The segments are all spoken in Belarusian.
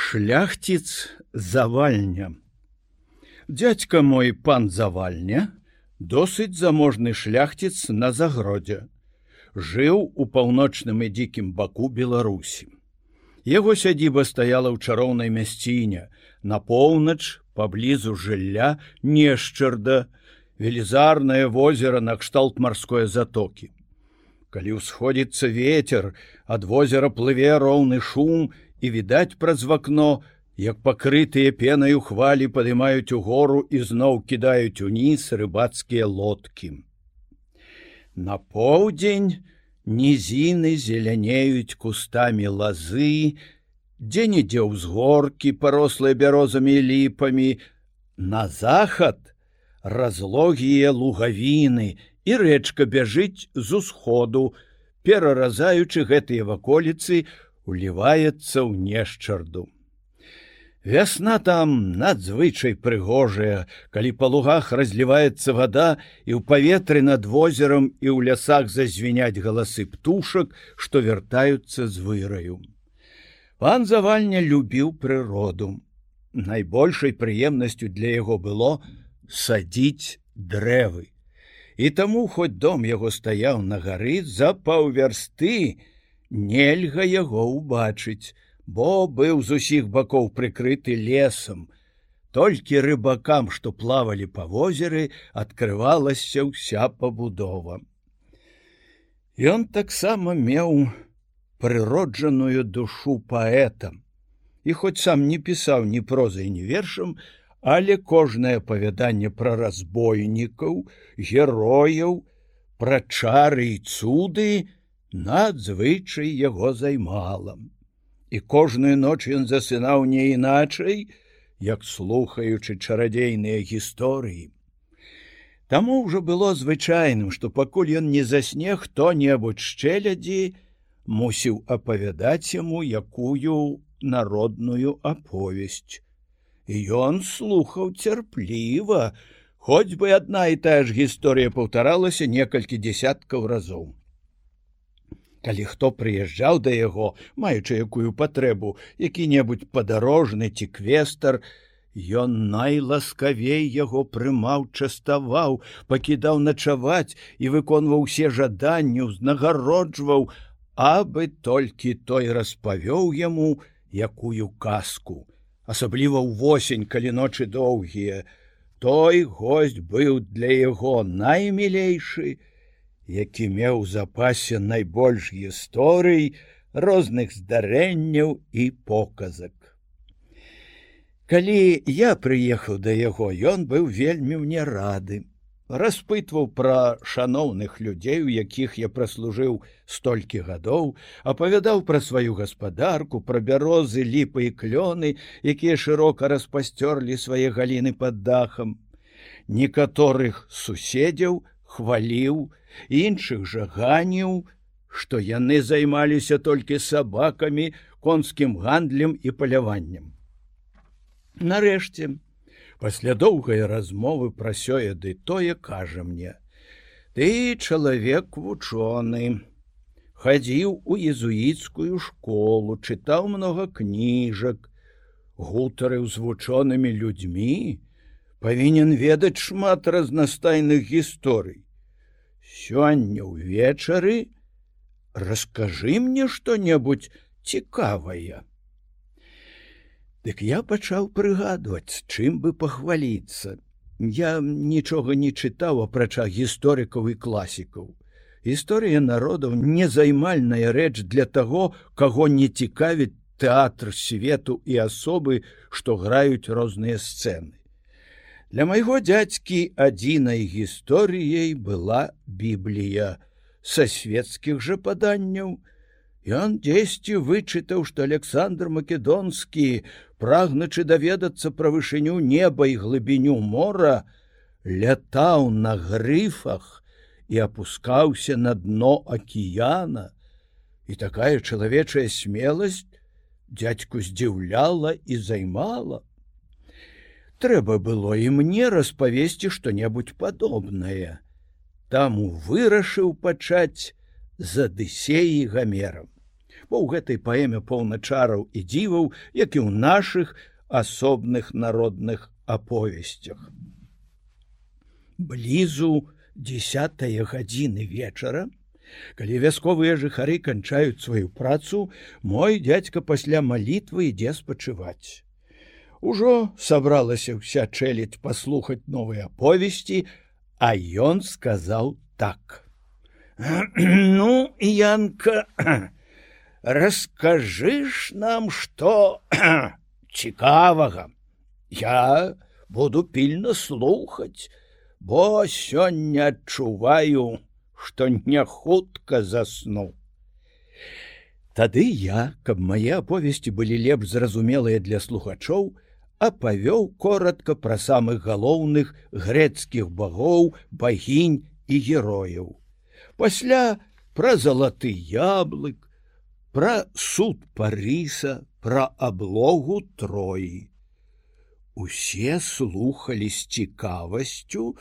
шляхціц завальня. Дядька мой пан завальня досыць заможны шляхціц на загродзе. Жыў у паўночным і дзікім баку беларусі. Яго сядзіба стаяла ў чароўнай мясціне на поўнач паблізу жылля нешчарда велізарнае возера накшталт марской затокі. Калі ўсходзіцца ветер ад возера плыве роўны шум і відаць праз вакно як пакрытыя пенаю хвалі падымаюць у гору і зноў кідаюць уніз рыбацкія лодкі. На поўдзень нізіны зелянеюць кустамі лазы дзе-нідзе ўзгоркі парослыя бярозамі ліпамі. На захад разлогія лугавіны і рэчка бяжыць з усходу, пераразаючы гэтыя ваколіцы, уліваецца ў нешчарду. Вясна там надзвычай прыгожая, калі па лугах разліваецца вада і ў паветры над возерам і ў лясах зазвіняць галасы птушак, што вяртаюцца з выраю. Пан завальня любіў прыроду. Найбольшай прыемнасцю для яго было садзіць дрэвы і таму хоць дом яго стаяў на гары за паўвярсты нельга яго ўбачыць бо быў з усіх бакоў прыкрыты лесам. Толькі рыбакам што плавалі па возеры открывалася ўся пабудова. Ён таксама меў прыроджаную душу паэтам. І хоць сам не пісаў ні прозай ні вершам але кожнае апавяданне пра разбойнікаў, герояў, пра чары і цуды надзвычай яго займала. І кожную ноч ён засынаў не іначай, як слухаючы чарадзейныя гісторыі. Таму ўжо было звычайным, што пакуль ён не засне хто-небудзь шчэлядзі, мусіў апавядаць яму якую народную аповесць і ён слухаў цярпліва, хоць бы адна і тая ж гісторыя паўтаралася некалькі десяткаў разоў. Калі хто прыязджаў да яго, маючы якую патрэбу, які-небудзь падарожны ці квестар, Ён найласкавей яго прымаў, частаваў, пакідаў начаваць і выконваў усе жаданні, узнагароджваў, абы толькі той распавёў яму якую казку. Асабліва ўвосень, калі ночы доўгія, той госць быў для яго наймілейшы, які меў запасе найбольш гісторый, розных здарэнняў і показак. Калі я прыехаў да яго, ён быў вельмі мне рады распытваў пра шаноўных людзей, у якіх я праслужыў столькі гадоў, апавядаў пра сваю гаспадарку, пра бярозы, ліпы і клёны, якія шырока распасцёрлі свае галіны пад дахам. Некаторых суседзяў хваліў, іншых жа ганіў, што яны займаліся толькі сабакамі, конскім гандлем і паляваннем. Нарэшце, пасля доўгай размовы пра сёе ды тое кажа мне ты чалавек вучоны хадзіў у езуіцкую школу чытаў много кніжак гутарыў з вучонымі людзьмі павінен ведаць шмат разнастайных гісторый сёння ўвечары расскажы мне что-небудзь цікавае Дык я пачаў прыгадваць, чым бы пахваліцца. Я нічога не чытаў апрача гісторыкаў і класікаў. Гісторыя народаў незаймальная рэч для таго, каго не цікавіць тэатр свету і асобы, што граюць розныя сцэны. Для майго дзядзькі адзінай гісторыяй была біблія са свецкіх жа паданняў, Ён дзесьці вычытаў, што Александр Македонскі, прагначы даведацца пра вышыню неба і глыбіню мора, лятаў на грыфах і апускаўся на дно акіяна. І такая чалавечая смеласць дядьку здзіўляла і займала. Трэба было і мне распавесці што-небудзь падобнае. Таму вырашыў пачаць з адысеі гамерам бо ў гэтай паэме поўна чараў і дзіваў, як і ў нашых асобных народных аповесцях. Блізу десятая гадзіны вечара, калі вясковыя жыхары канчаюць сваю працу, мой дядзька пасля малітвы ідзе спачываць. Ужо сабралася ўся чэлядь паслухаць новыя аповесці, а ён сказаў так: « Ну, Янка, расскажыш нам, што цікавага. Я буду пільна слухаць, бо сёння адчуваю, што не хутка засну. Тады я, каб мае аповесці былі лепш зразумелыя для слухачоў, апавёў коротко пра самых галоўных грецкіх багоў, багінь і герояў. Пасля пра залаты яблык, пра суд Парыса, пра аблогу троі. Усе слухали з цікавасцю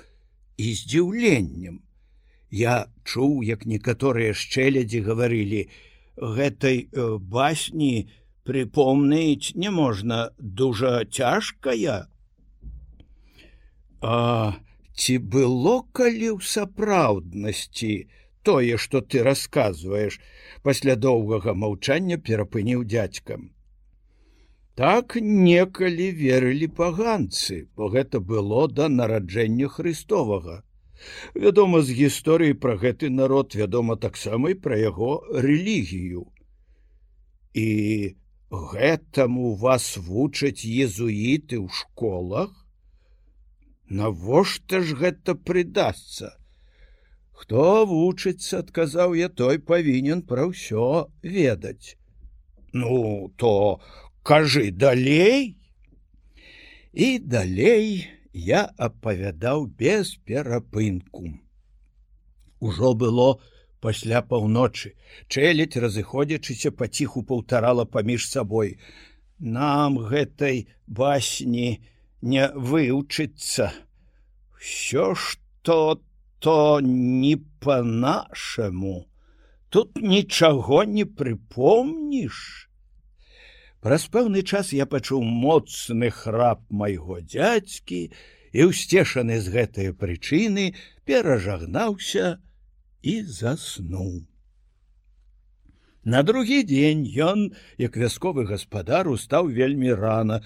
і здзіўленнем. Я чуў, як некаторыя шчэлядзі гаварылі: гэтай э, басні, припомніць не можна дужа цяжкая а ці было калі ў сапраўднасці тое что ты рассказываешь? Пасля доўгага маўчання перапыніў дядзькам так некалі верылі паганцы бо гэта было да нараджэння христовага вядома з гісторыі пра гэты народ вядома таксама і пра яго рэлігію. І гэтаму вас вучаць езуіты ў школах? Навошта ж гэта прыдасца? Хто вучыцца адказаў я той павінен пра ўсё ведаць. Ну то кажы далей. І далей я апавядаў без перапынку. Ужо было у пасля паўночы. Чэлядь разыходзячыся паціху паўтарала паміж сабой. Нам гэтай басні не вывучыцца все что то не по-нашаму тут нічаго не прыпомніш праз пэўны час я пачуў моцны храп майго дзядзькі і ўсцешаны з гэтыя прычыны перажагнаўся і заснуў. На другі дзень ён, як вясковы гаспадар устаў вельмі рана,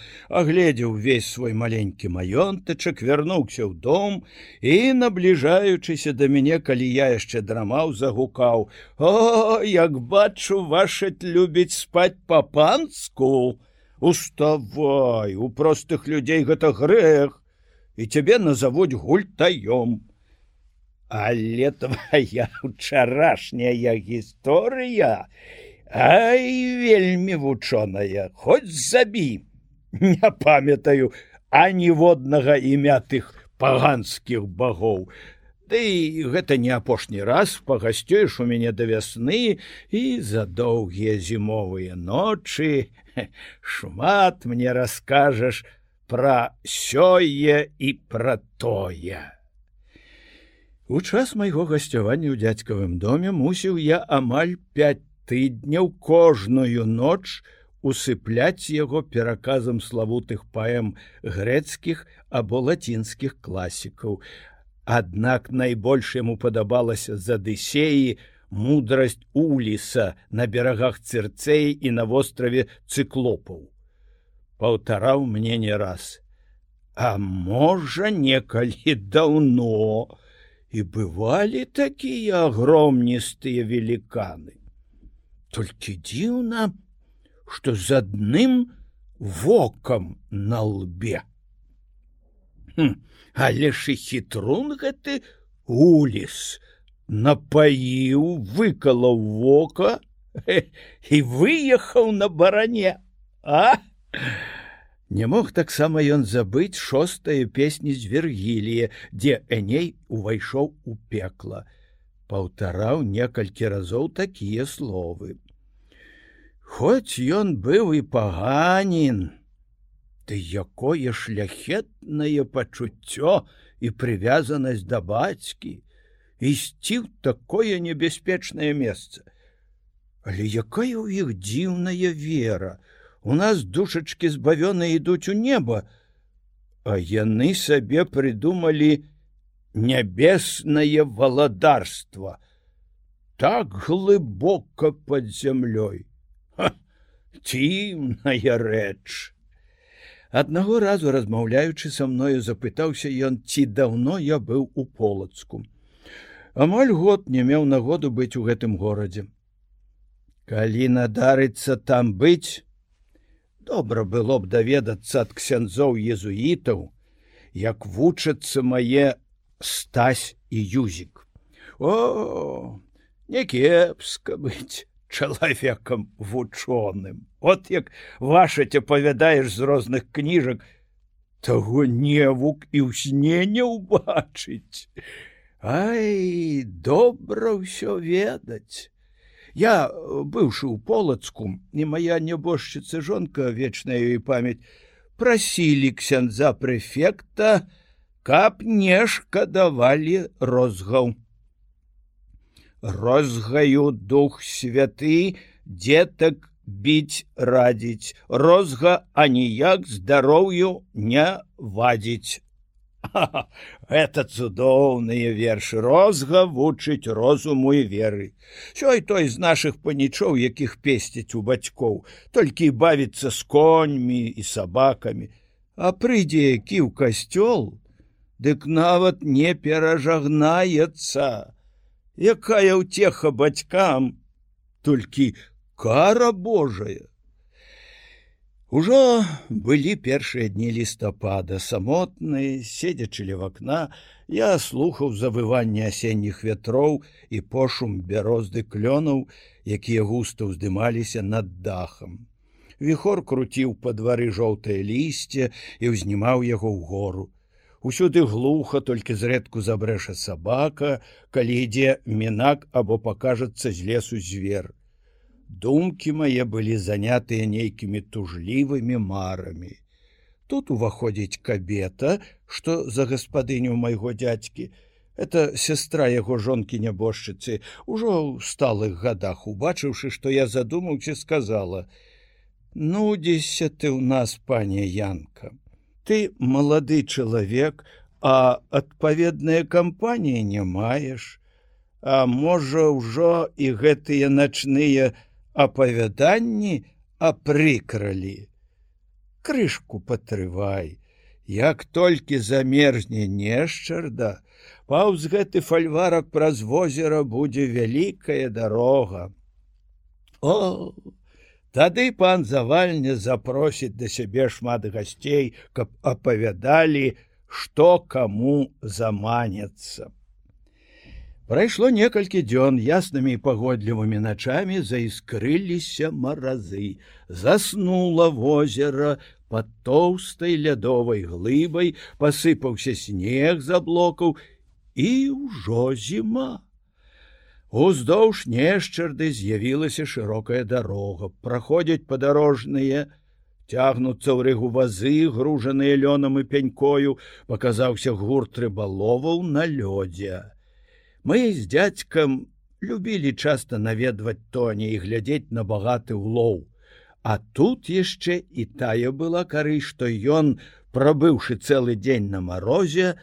агледзеў увесь свой маленькі маёнтачак, вярнуўся ў дом і, набліжаючыся да мяне, калі я яшчэ драмаў, загукаў: « О, як бачу, вашаць любіць спаць па-панску, Уставай, у простых людзей гэта грэх, і цябе назавуць гультаём але твоя учарашняя гісторыя ай вельмі вучоная. Хоць забі не памятаю аніводнага імя тых паганскіх багоў. Ты гэта не апошні раз пагасцёеш у мяне да вясны і за доўгія зімовыя ночы шмат мне раскажаш пра сёе і пра тое У час майго гасцявання ў дзядзькавым доме мусіў я амаль пять тыдняў кожную ноч усыпляць яго пераказам славутых паэм грэцкіх або лацінскіх класікаў. Аднак найбольш яму падабалася з адысеі мудрасць уліса на берагах цырцеі і на востраве цыклопаў. Паўтараў мне не раз. А можа, некалі даўно, і бывалі такія агромністыя веліканы. Толькі дзіўна, што з адным вокам на лбе. Хм, але ж і хітрун гэты уліс напаіў, выкалаў вока і выехаў на баране, а! Не мог таксама ён забыць шостая песні з вергілія, дзе Эней увайшоў у пекла, паўтараў некалькі разоў такія словы. Хоць ён быў і паганін, ты якое шляхетнае пачуццё і прывязанасць да бацькі, ісці ў такое небяспечнае месца. Але якая ў іх дзіўная вера у нас душачки збавёныя ідуць у неба а яны сабе прыдумалі нябеснае валадарства так глыбока под зямлёй цімная рэч аднаго разу размаўляючы са мною запытаўся ён ці даўно я быў у полацку. Амаль год не меў нагоду быць у гэтым горадзе. Калі надарыцца там быць добра было б даведацца ад ксяндзоў езуітаў як вучацца мае стась і юзік. О не кепска быць чалавекам вучоным. От як ваша те павядаеш з розных кніжак таго невук і ў сне не ўбачыць. Ай добра ўсё ведаць я быўшы ў полацку не моя нябожчыца жонка вечная ёй памяць прасілі ксяндза прэфекта каб не шкадавалі розгаў розгаю дух святы детак біць радзіць розга аніяк здароўю не вадзіць это цудоўныя вершы розга вучыць розуму і веры. Сёй той з наших панічоў якіх песціць у бацькоў. Толькі бавіцца з коньмі і сабакамі. А прыйдзе які ў касцёл дык нават не перажагнаецца. Якая ўцеха бацькам толькі кара Божая Ужо былі першыя дні лістапада самотныя седзячы ля вакна я слухаў завыванне асенніх вятроў і пошум бярозды клёнаў якія густа ўздымаліся над дахам віхор круціў па двары жоўтае лісце і ўзнімаў яго ў гору Усюды глуха толькі зрэдку забрэша сабака, калі ідзе мінак або пакажацца з лесу звер. Думкі мае былі занятыя нейкімі тужлівымі марамі. Тут уваходзіць кабета, што за гаспадыню майго дядзькі. Это сястра яго жонкі нябожчыцы, ужо ў сталых гадах, убачыўшы, што я задумаўся, сказала: « Нудзіся ты ў нас, пане Янка ты малады чалавек а адпаведныя кампаніі не маеш а можа ўжо і гэтыя начныя апавяданні апрыкралі крышку патрывай як толькі замерзне нешчарда паўз гэты фальварак праз возера будзе вялікая дарога о Тады пан завальня запросіць да сябе шмат гасцей, каб апавядалі, што каму заманецца. Прайшло некалькі дзён яснымі і пагодлівымі начамі заіскрыліся маразы, заснула возера под тоўстай лядовай глыбай, пасыпаўся снег за блокаў і ўжо зіма. Уздоўж нешчарды з'явілася шырокая дарога, праходзяць падарожныя, цягнуцца ў рэгу вазы, гружаныя лёнам і пянькою, паказаўся гурт рыбаловаў на лёдзе. Мы з дзядзькам любілі часта наведваць тоні і глядзець на багаты ўлоў. А тут яшчэ і тая была кары, што ён, прабыўшы цэлы дзень на марозе,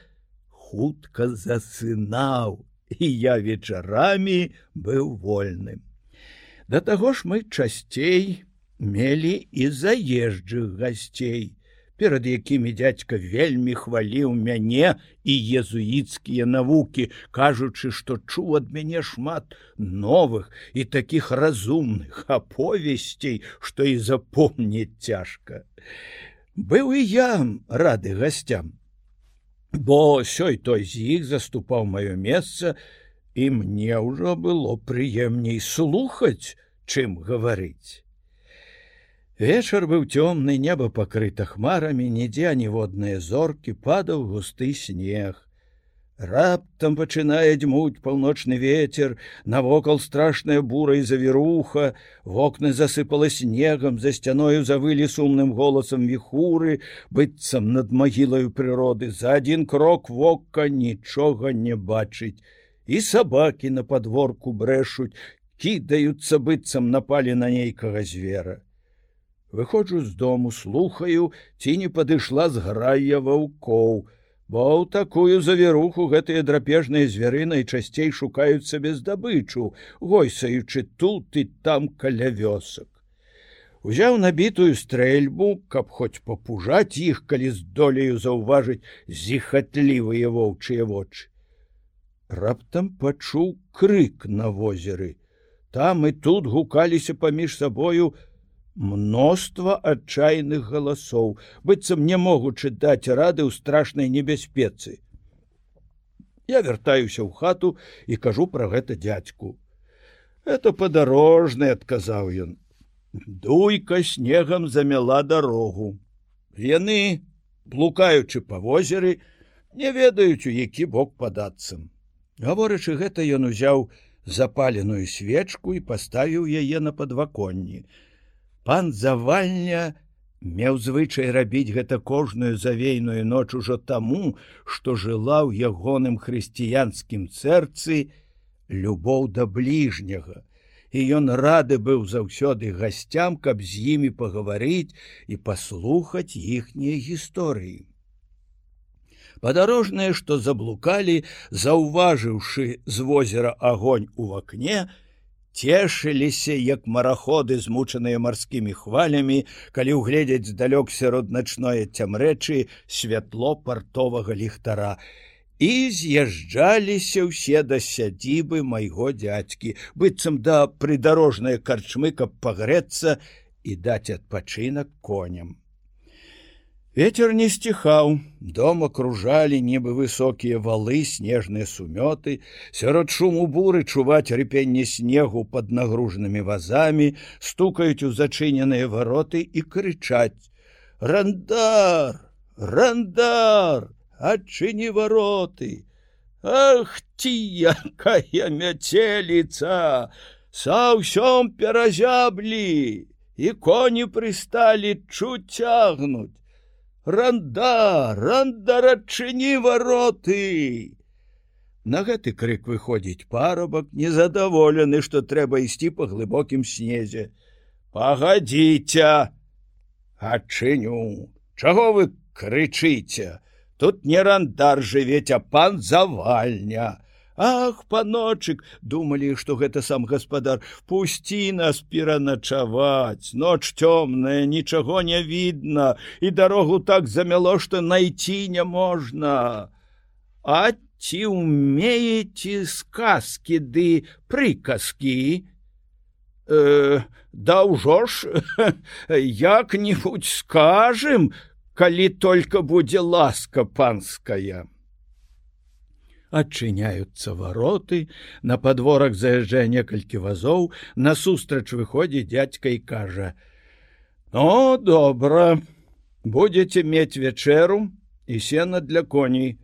хутка засынаў і я вечарамі быў вольным. Да таго ж мы часцей мелі і заезджых гасцей, перад якімі дядзька вельмі хваліў мяне і езуіцкія навукі, кажучы, што чуў ад мяне шмат новых і такіх разумных аповесцей, што і запомніць цяжка. Быў і я рады гасцям, бо сёй той з іх заступаў маё месца і мне ўжо было прыемней слухаць чым гаварыць вечар быў цёмны неба пакрыта хмарамі нідзе ніводныя зоркі падаў густы снег Раптам пачынае дзьмуць паўночны ветер, навокал страшная бура і завіруха, вокны засыпала снегам, за сцяною завылі сумным голасам віхуры, быццам над магілаю прыроды, за адзін крок вока нічога не бачыць. І сабакі на падворку брэшуць, кідаюцца быццам напалі на нейкага звера. Выходжу з дому, слухаю, ці не падышла зграя ваўкоў, бо ў такую завіруху гэтыя драпежныя звяры найчасцей шукаюць сабе здабычу, гойсаючы тут і там каля вёсак. Узяў набітую стрэльбу, каб хоць папужаць іх, калі здолею заўважыць зіхатлівыя воўчыя вочы. Раптам пачуў крык на возеры. Там і тут гукаліся паміж сабою мноства адчайных галасоў, быццам не могучы даць рады ў страшнай небяспецы. Я вяртаюся ў хату і кажу пра гэта дзядзьку. Это падарожны, адказаў ён дуйка снегам замяла дарогу. Яны, блукаючы па возеры, не ведаюць, у які бок падацца. Гаворачы гэта ён узяў запаленую свечку і паставіў яе на падваконні. Пан завальня меў звычай рабіць гэта кожную завейную ноч ужо таму, што жыла ў ягоным хрысціянскім сэрцы любоў да бліжняга і ён рады быў заўсёды гасцям, каб з імі пагаварыць і паслухаць іхнія гісторыі. Падарожныя, што заблукалі, заўважыўшы з возера агонь у вакне, цешыліся, як мараходы, змучаныя марскімі хвалямі, калі ўгледзяць здалёк сярод начное цямрэчы святло партовага ліхтара і з'язджаліся ўсе да сядзібы майго дзядзькі, быццам да прыдарожныя карчмы, каб пагрэцца і даць адпачынак коням. Вецер не сціхаў, дома кружалі нібы высокія валы, снежныя сумёты, сярод шуму буры чуваць рыпенне снегу под нагружанымі вазамі, стукаюць у зачыненыя вароты і крычаць: « Рандар! Рандар! адчыні вароты ах ці якая мяцеліца са ўсём перазяблі і коні прысталі чуць цягнуць ранда ранда адчыні вароты на гэты крык выходзіць парабак незадаволены што трэба ісці па глыбокім снезе. Пагадзіця адчыню! Чаго вы крычыце? Тут не рандар жывець а пан завальня ах паночык думалі што гэта сам гаспадар пусці нас пераначаваць ноч цёмная нічаго не відно і дарогу так замяло што найти не можна а ці умееце сказкі ды прыказкі э, да ўжо ж як-нибудь скажем калі только будзе ласка панская. Адчыняюцца вароты, на падворах заязджае некалькі вазоў, насустрач выходзіць дядзька і кажа: « Ну добра, будете мець вячэру і сена для коней.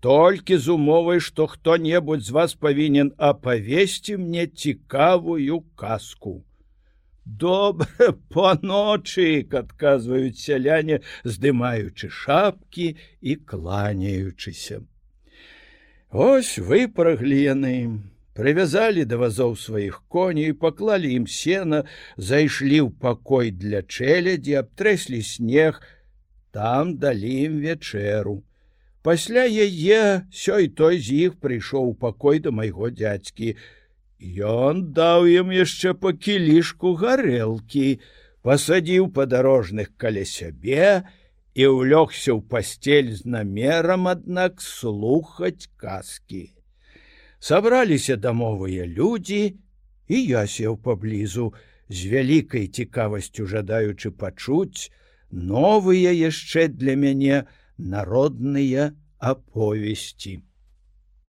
Толькі з умовай, што хто-небудзь з вас павінен апавесці мне цікавую казку добра паночык адказваюць сяляне здымаючы шапкі і кланяючыся ось выпраглі яны прывязалі да вазоў сваіх коней паклалі ім сена зайшлі ў пакой для чэлядзі абтрэслі снег там далі ім вячэру пасля яе сёй той з іх прыйшоў у пакой да майго дзядзькі. Ён даў ім яшчэ па кілішку гарэлкі, пасадзіў падарожных каля сябе і ўлёгся ў пасцель з намерам, аднак слухаць казкі. Сабраліся дамовыя людзі, і я сеў паблізу, з вялікай цікавасцю жадаючы пачуць новыя яшчэ для мяне народныя аповесці.